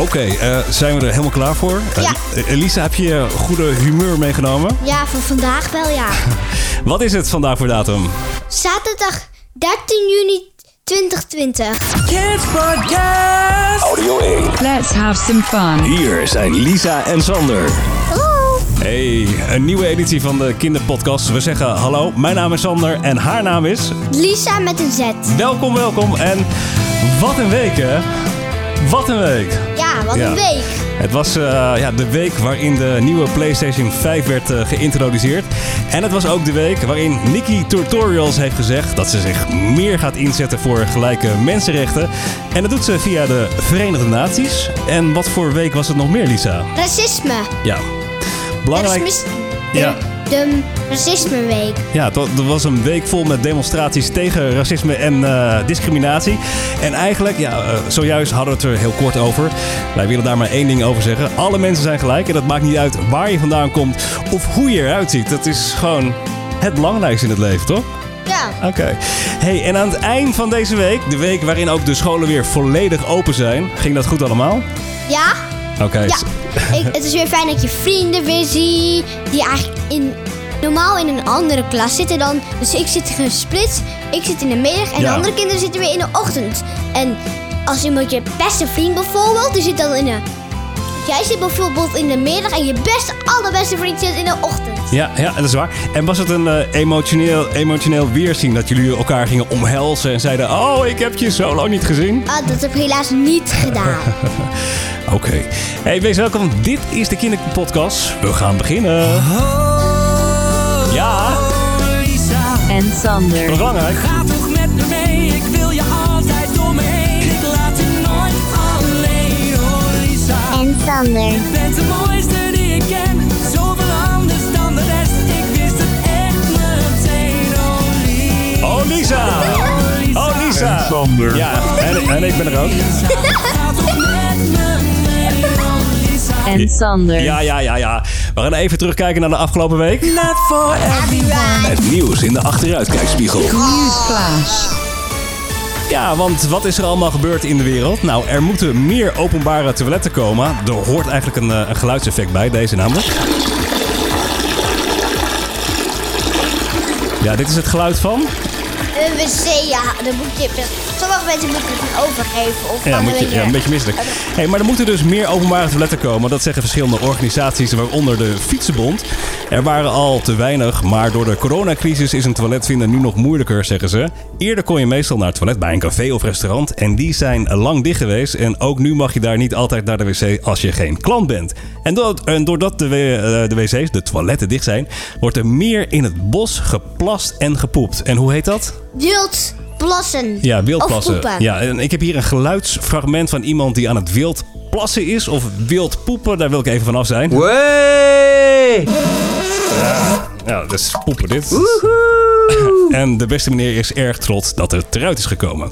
Oké, eh, zijn we er helemaal klaar voor? Eh, Ja. Eh, Elisa, heb je goede humeur meegenomen? Ja, voor vandaag wel ja. Wat is het vandaag voor datum? Zaterdag 13 juni 2020. Kids Podcast. Audio 1. Let's have some fun. Hier zijn Lisa en Sander. Hallo. Hey, een nieuwe editie van de Kinderpodcast. We zeggen hallo, mijn naam is Sander en haar naam is... Lisa met een Z. Welkom, welkom en wat een week hè? Wat een week. Ja, wat Ja. een week. Het was eh, ja, de week waarin de nieuwe PlayStation 5 werd eh, geïntroduceerd. En het was ook de week waarin Nikki Tutorials heeft gezegd dat ze zich meer gaat inzetten voor gelijke mensenrechten. En dat doet ze via de Verenigde Naties. En wat voor week was het nog meer, Lisa? Racisme. Ja, belangrijk. Racisme. Ja. De Racismeweek. Ja, er was een week vol met demonstraties tegen racisme en eh, discriminatie. En eigenlijk, ja, eh, zojuist hadden we het er heel kort over. Wij willen daar maar één ding over zeggen. Alle mensen zijn gelijk en dat maakt niet uit waar je vandaan komt of hoe je eruit ziet. Dat is gewoon het belangrijkste in het leven, toch? Ja. Oké. Hey, en aan het eind van deze week, de week waarin ook de scholen weer volledig open zijn, ging dat goed allemaal? Ja? Oké. Ja. Ik, het is weer fijn dat je vrienden weer ziet. Die eigenlijk in, normaal in een andere klas zitten dan. Dus ik zit gesplitst. Ik zit in de middag en Ja. de andere kinderen zitten weer in de ochtend. En als iemand je beste vriend bijvoorbeeld, die zit dan in de... Jij zit bijvoorbeeld in de middag en je beste, allerbeste vriend zit in de ochtend. Ja, ja, dat is waar. En was het een eh, emotioneel, emotioneel weerzien dat jullie elkaar gingen omhelzen en zeiden: Oh, ik heb je zo lang niet gezien? Ah, dat heb ik helaas niet gedaan. Oké. Hey, wees welkom. Dit is de Kinderpodcast. We gaan beginnen. Ja, Lisa, En Sander. belangrijk. ga toch met me mee. Ik wil je Sander. je bent de mooiste die ik ken. Zoveel anders dan de rest. Ik wist het echt meteen. Oh Lisa. Oh, Lisa. Oh, Lisa. Sander. Ja, en, en ik ben er ook. En Sander. Ja, ja, ja, ja. We gaan even terugkijken naar de afgelopen week. Not for everyone. Het nieuws in de achteruitkijkspiegel. Newsflash. Ja, want wat is er allemaal gebeurd in de wereld? Nou, er moeten meer openbare toiletten komen. Er hoort eigenlijk een, eh, een geluidseffect bij, deze namelijk. Ja, dit is het geluid van. Een wc, ja, dan moet je... Sommige mensen moeten het overgeven. Of Ja, moet je, een ja, een beetje misselijk. Hey, maar er moeten dus meer openbare toiletten komen. Dat zeggen verschillende organisaties, waaronder de Fietsenbond. Er waren al te weinig, maar door de coronacrisis is een toilet vinden nu nog moeilijker, zeggen ze. Eerder kon je meestal naar het toilet bij een café of restaurant. En die zijn lang dicht geweest. En ook nu mag je daar niet altijd naar de wc als je geen klant bent. En doordat, en doordat de, eh, de wc's, de toiletten dicht zijn, wordt er meer in het bos geplast en gepoept. En hoe heet dat? Wild plassen. Ja, Of wildplassen. poepen. Ja, en ik heb hier een geluidsfragment van iemand die aan het wild plassen is of wild poepen. Daar wil ik even vanaf zijn. Ja, dat is poepen dit. En de beste meneer is erg trots dat het eruit is gekomen.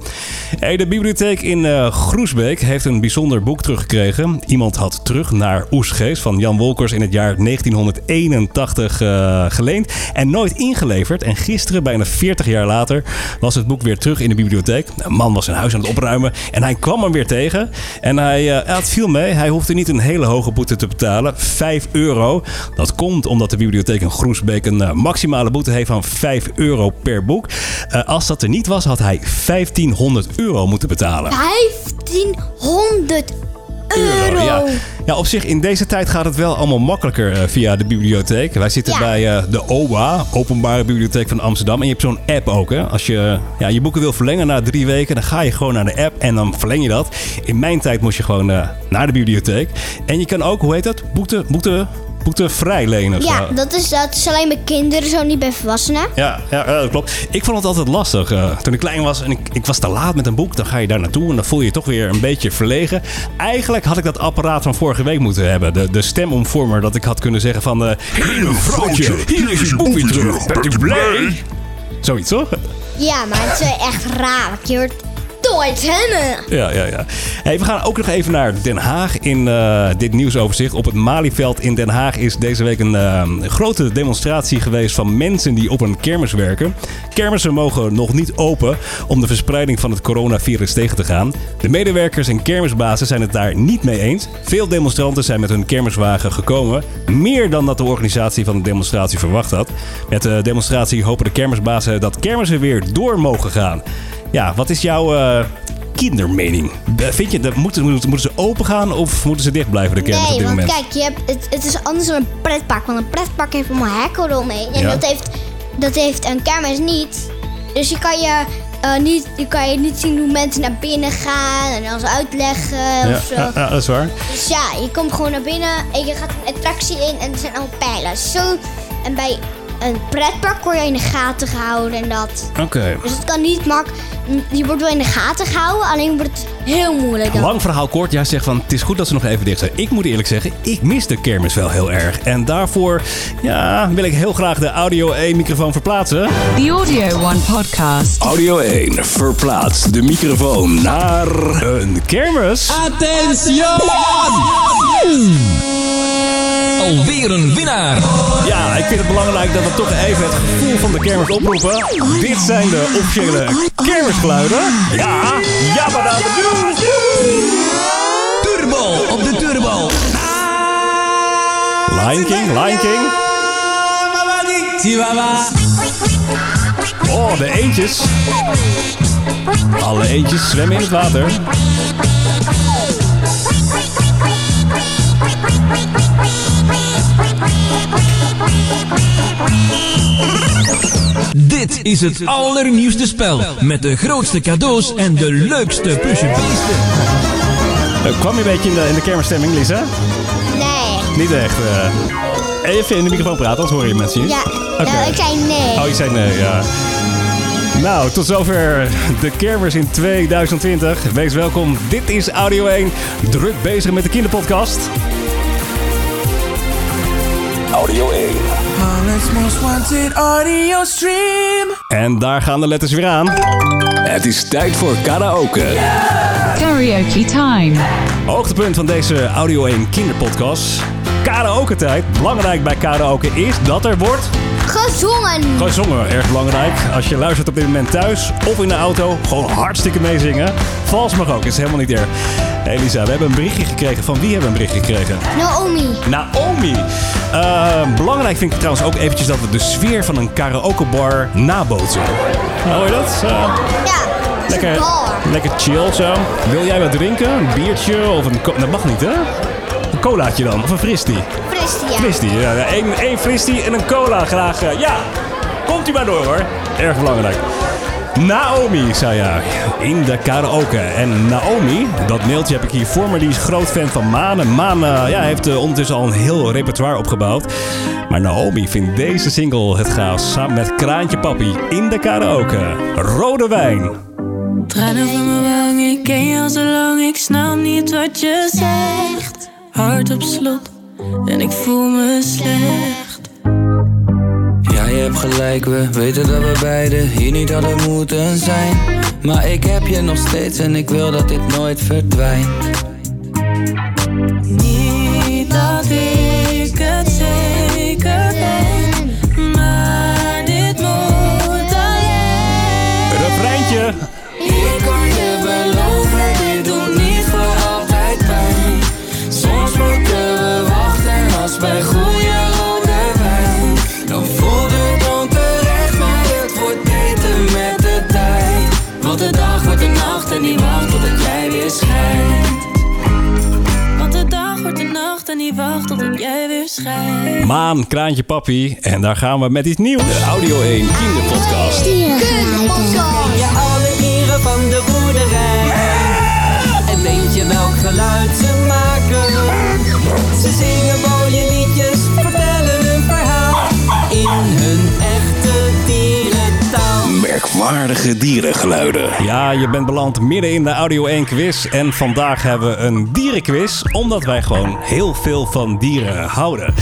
De bibliotheek in eh, Groesbeek heeft een bijzonder boek teruggekregen. Iemand had terug naar Oesgeest van Jan Wolkers in het jaar 1981 eh, geleend en nooit ingeleverd. En gisteren, bijna 40 jaar later, was het boek weer terug in de bibliotheek. Een man was zijn huis aan het opruimen en hij kwam hem weer tegen. En hij, ja, het viel mee. Hij hoefde niet een hele hoge boete te betalen. 5 euro. Dat komt omdat de bibliotheek in Groesbeek een maximale boete heeft van 5 euro per boek. Eh, als dat er niet was, had hij 1500 euro moeten betalen. 1500 euro. Ja. ja, op zich in deze tijd gaat het wel allemaal makkelijker eh, via de bibliotheek. Wij zitten Ja. bij eh, de OBA, Openbare Bibliotheek van Amsterdam. En je hebt zo'n app ook. Hè? Als je ja, je boeken wil verlengen na drie weken, dan ga je gewoon naar de app en dan verleng je dat. In mijn tijd moest je gewoon naar de bibliotheek. En je kan ook, hoe heet dat? Boete, boete, boete vrij lenen. Ja, zo. dat is, dat is alleen bij kinderen, zo niet bij volwassenen. Ja, ja, dat klopt. Ik vond het altijd lastig. eh, toen ik klein was en ik, ik was te laat met een boek, dan ga je daar naartoe en dan voel je je toch weer een beetje verlegen. Eigenlijk had ik dat apparaat van vorige week moeten hebben. De, de stemomvormer, dat ik had kunnen zeggen van... eh Hier vrouwtje, hier is je boek weer terug. Bent u blij? Zoiets, toch? Ja, maar het is echt raar. Je hoort... Ja, ja, ja. Hey, we gaan ook nog even naar Den Haag in eh, dit nieuwsoverzicht. Op het Malieveld in Den Haag is deze week een eh, grote demonstratie geweest van mensen die op een kermis werken. Kermissen mogen nog niet open om de verspreiding van het coronavirus tegen te gaan. De medewerkers en kermisbazen zijn het daar niet mee eens. Veel demonstranten zijn met hun kermiswagen gekomen. Meer dan dat de organisatie van de demonstratie verwacht had. Met de demonstratie hopen de kermisbazen dat kermissen weer door mogen gaan. Ja, wat is jouw eh, kindermening? Eh, Vind je, dat moeten, moeten, ze open gaan of moeten ze dicht blijven, de kermis op Nee, dit want moment? kijk, je hebt, het, het is anders dan een pretpark. Want een pretpark heeft allemaal hekken eromheen. En Ja. dat, heeft, dat heeft een kermis niet. Dus je kan je, eh, niet, je kan je niet zien hoe mensen naar binnen gaan en alles uitleggen ja, of zo. ja, ja, dat is waar. Dus ja, je komt gewoon naar binnen en je gaat een attractie in en er zijn allemaal pijlen. Zo. En bij een pretpark word je in de gaten gehouden en dat. Oké. Dus het kan niet mak. Je wordt wel in de gaten gehouden, alleen wordt het heel moeilijk. Dan. Lang verhaal kort, jij zegt van het is goed dat ze nog even dicht zijn. Ik moet eerlijk zeggen, ik mis de kermis wel heel erg. En daarvoor ja, wil ik heel graag de Audio 1 microfoon verplaatsen. The Audio One podcast. Audio 1 verplaatst de microfoon naar... Een kermis? Alweer een winnaar. Ja, ik vind het belangrijk dat we toch even het gevoel van de kermis oproepen. Dit zijn de officiële kermisgeluiden. Ja, ja, maar dat Turbo op de turbo. Lion King, Lion King. Oh, de eentjes. Alle eentjes zwemmen in het water. Dit is het allernieuwste spel. Met de grootste cadeaus en de leukste pusjebeesten. Eh, kwam je een beetje in de, in de kermisstemming, Lisa? Nee. Niet echt. eh. Even in de microfoon praten, anders horen je mensen niet. Ja, nou, ik zei nee. Oh, je zei nee, ja. Nou, tot zover de kermis in 2020. Wees welkom. Dit is Audio 1. Druk bezig met de kinderpodcast. Audio 1. Holland's most wanted audio stream. En daar gaan de letters weer aan. Het is tijd voor karaoke. Karaoke time. Hoogtepunt van deze Audio 1 kinderpodcast. Karaoke tijd. Belangrijk bij karaoke is dat er wordt Gezongen. gezongen. Erg belangrijk. Als je luistert op dit moment thuis of in de auto, gewoon hartstikke meezingen. Vals mag ook, is helemaal niet erg. Hey Lisa, we hebben een berichtje gekregen. Van wie hebben we een berichtje gekregen? Naomi. Naomi. Eh, belangrijk vind ik trouwens ook eventjes dat we de sfeer van een karaokebar nabootsen. Hoor je dat? Eh, Ja. lekker, Lekker. Bar. lekker chill zo. Wil jij wat drinken? Een biertje of een... Dat mag niet, hè? Een colaatje dan, of een fristie. Fristie, ja. Fristie, ja. ja. Eén, één fristie en een cola graag. eh, ja, komt u maar door hoor. Erg belangrijk. Naomi, zei ja, in de karaoke. En Naomi, dat mailtje heb ik hier voor me, die is groot fan van Maan. En Maan eh, ja, heeft eh, ondertussen al een heel repertoire opgebouwd. Maar Naomi vindt deze single het gaaf, samen met Kraantje Papi in de karaoke. Rode wijn. Tranen van mijn wang, ik ken je al zo lang, ik snap niet wat je zegt. Hart op slot en ik voel me slecht. Ja, je hebt gelijk, we weten dat we beiden hier niet hadden moeten zijn. Maar ik heb je nog steeds en ik wil dat dit nooit verdwijnt. Maan, Kraantje Papi. En daar gaan we met iets nieuws. De Audio 1 kinderpodcast. je alle dieren van de boerderij. En weet je welk geluid Merkwaardige dierengeluiden. Ja, je bent beland midden in de Audio 1 quiz. En vandaag hebben we een dierenquiz, omdat wij gewoon heel veel van dieren houden.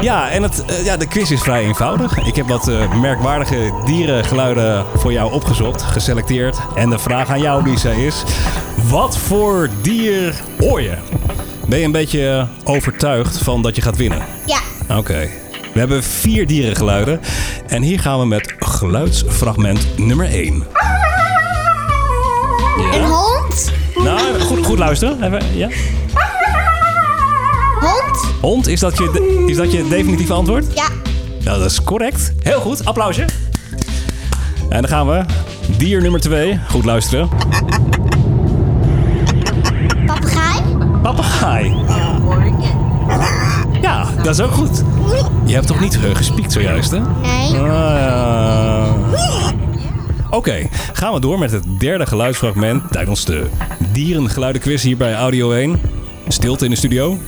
Ja, en het, eh, ja, de quiz is vrij eenvoudig. Ik heb wat eh, merkwaardige dierengeluiden voor jou opgezocht, geselecteerd. En de vraag aan jou, Lisa, is: wat voor dier hoor je? Ben je een beetje overtuigd van dat je gaat winnen? Ja. Oké. We hebben vier dierengeluiden. En hier gaan we met geluidsfragment nummer 1. Een hond? Nou, goed, goed luisteren. Even, ja? Hond? Hond, is dat, je, is dat je definitieve antwoord? Ja. Ja, dat is correct. Heel goed, applausje. En dan gaan we. Dier nummer 2. Goed luisteren. Papegaai? Papegaai. Dat is ook goed. Je hebt toch niet gespiekt zojuist, hè? Nee. Ah. Oké, gaan we door met het derde geluidsfragment tijdens de dierengeluidenquiz hier bij Audio 1. Stilte in de studio.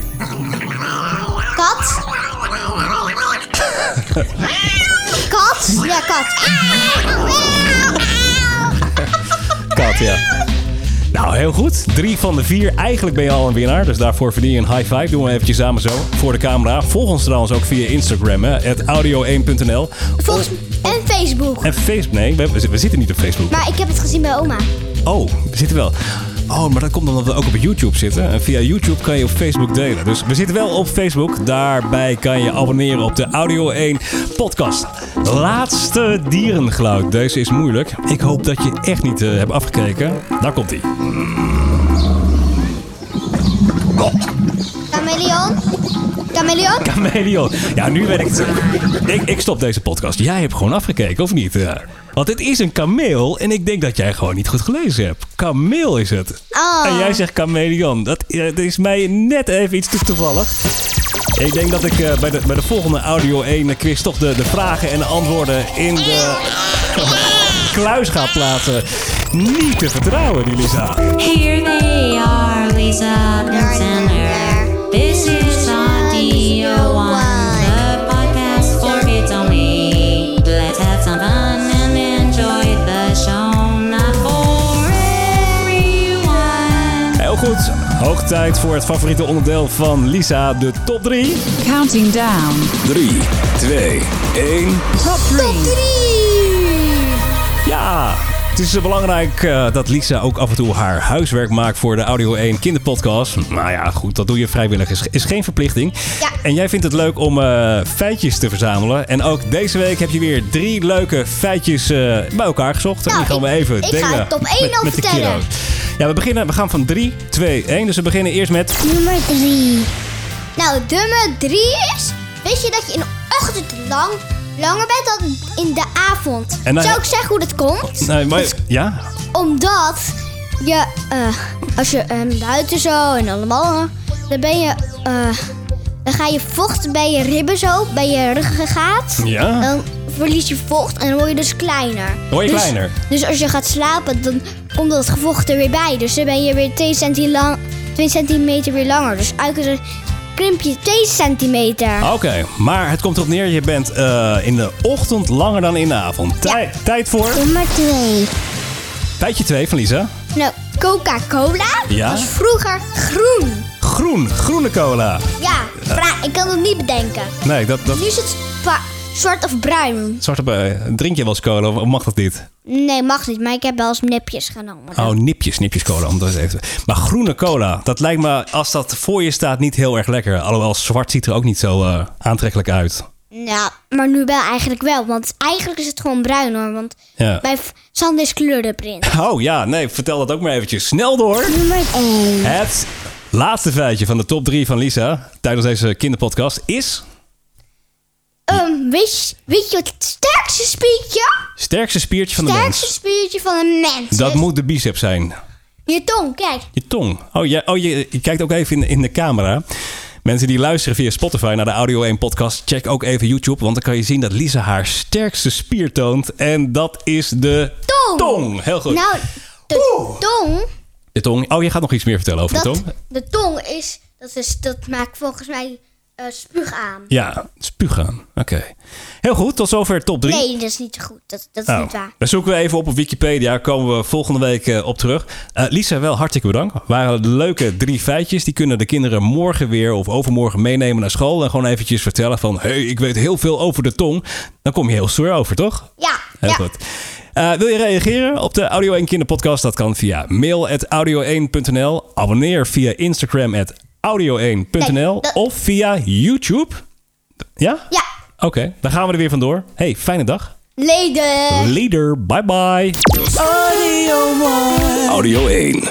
Kat? kat? Ja, kat. Kat, ja. Nou, heel goed. Drie van de vier. Eigenlijk ben je al een winnaar. Dus daarvoor verdien je een high five. Doen we eventjes samen zo. Voor de camera. Volg ons trouwens ook via Instagram. hè, Het audio1.nl. Volgens... En Facebook. En Facebook. Nee, we, we zitten niet op Facebook. Maar ik heb het gezien bij oma. Oh, we zitten wel. Oh, maar dat komt omdat we ook op YouTube zitten. En via YouTube kan je op Facebook delen. Dus we zitten wel op Facebook. Daarbij kan je abonneren op de Audio 1 podcast. Laatste dierengeluid. Deze is moeilijk. Ik hoop dat je echt niet eh, hebt afgekeken. Daar komt hij. Chameleon? Chameleon. Ja, nu weet ik het. Ik, ik stop deze podcast. Jij hebt gewoon afgekeken, of niet? Ja. Want het is een kameel en ik denk dat jij gewoon niet goed gelezen hebt. Kameel is het. Oh. En jij zegt chameleon. Dat, is mij net even iets te toevallig. Ik denk dat ik eh, bij, de, bij de volgende Audio 1 quiz toch de, de vragen en de antwoorden in de kluis ga plaatsen. Niet te vertrouwen, die Lisa. Here they are, Lisa and her. This is Audio One, the podcast for kids only. Let's have some fun and enjoy the show, not for everyone. Heel goed. Hoog tijd voor het favoriete onderdeel van Lisa, de top 3. Counting down. 3, 2, 1. Top 3. Ja, het is eh, belangrijk eh, dat Lisa ook af en toe haar huiswerk maakt voor de Audio 1 kinderpodcast. Nou ja, goed, dat doe je vrijwillig. Is, is geen verplichting. Ja. En jij vindt het leuk om eh, feitjes te verzamelen. En ook deze week heb je weer drie leuke feitjes bij elkaar gezocht. en Nou, die gaan we ik- even ik ga delen. het top één met, al met de. Ja, we, beginnen, we gaan van 3, 2, 1. Dus we beginnen eerst met... Nummer 3. Nou, nummer 3 is... Weet je dat je in de ochtend lang langer bent dan in de avond? En dan- Zou ik zeggen hoe dat komt? Nee, maar, ja? Omdat je, eh, als je eh, buiten zo en allemaal, dan ben je, eh, dan ga je vocht bij je ribben zo, bij je ruggengraat. Ja. Dan verlies je vocht en dan word je dus kleiner. Word je Dus- kleiner? Dus als je gaat slapen, dan komt dat gevocht er weer bij. Dus dan ben je weer 2 centi lang, 2 centimeter weer langer. Dus eigenlijk je 2 centimeter. Oké, maar het komt erop neer. Je bent eh, in de ochtend langer dan in de avond. Tij- Tijd voor Nummer 2. feitje 2 van Lisa. Nou, Coca-Cola Ja? was vroeger groen. Groen, groene cola. Ja, ik kan het niet bedenken. Nee, dat, dat Nu is het zwart of bruin. zwarte bij. Drink je wel eens cola of mag dat niet? Nee, mag niet, maar ik heb wel eens nipjes genomen. Oh, nipjes, nipjes cola. Dat even. Maar groene cola, dat lijkt me als dat voor je staat niet heel erg lekker. Alhoewel zwart ziet er ook niet zo eh, aantrekkelijk uit. Ja, maar nu wel eigenlijk wel. Want eigenlijk is het gewoon bruin hoor. Want Ja. bij Sander is kleur de print. Oh ja, nee, vertel dat ook maar eventjes snel door. Nummer 1. Het laatste feitje van de top 3 van Lisa tijdens deze kinderpodcast is... Um, weet, je, weet je het sterkste spiertje? Sterkste spiertje van de sterkste mens. spiertje van een mens. Dat moet de bicep zijn. Je tong, kijk. Je tong. Oh, ja, oh je, je kijkt ook even in, in de camera. Mensen die luisteren via Spotify naar de Audio 1 podcast, check ook even YouTube. Want dan kan je zien dat Lisa haar sterkste spier toont. En dat is de Tong. tong. Heel goed. Nou, de tong, De tong. Oh, je gaat nog iets meer vertellen over dat, de tong. de tong is, dat is, dat maakt volgens mij eh, spuug aan. Ja, spugen. Oké. Heel goed, tot zover top 3. Nee, dat is niet goed. Dat, dat is Nou, niet waar. dan zoeken we even op op Wikipedia. Komen we volgende week eh, op terug. Eh, Lisa, wel hartstikke bedankt. Waren leuke drie feitjes. Die kunnen de kinderen morgen weer of overmorgen meenemen naar school. En gewoon eventjes vertellen van... hey, ik weet heel veel over de tong. Dan kom je heel stoer over, toch? Ja, Heel ja. goed. Wil je reageren op de Audio 1 Kinderpodcast? Dat kan via mail.audio1.nl. Abonneer via Instagram at audio1.nl. Nee, dat- Of via YouTube. Ja? Ja, Oké, dan gaan we er weer vandoor. Hey, fijne dag. leden. Later. Bye bye. Audio 1.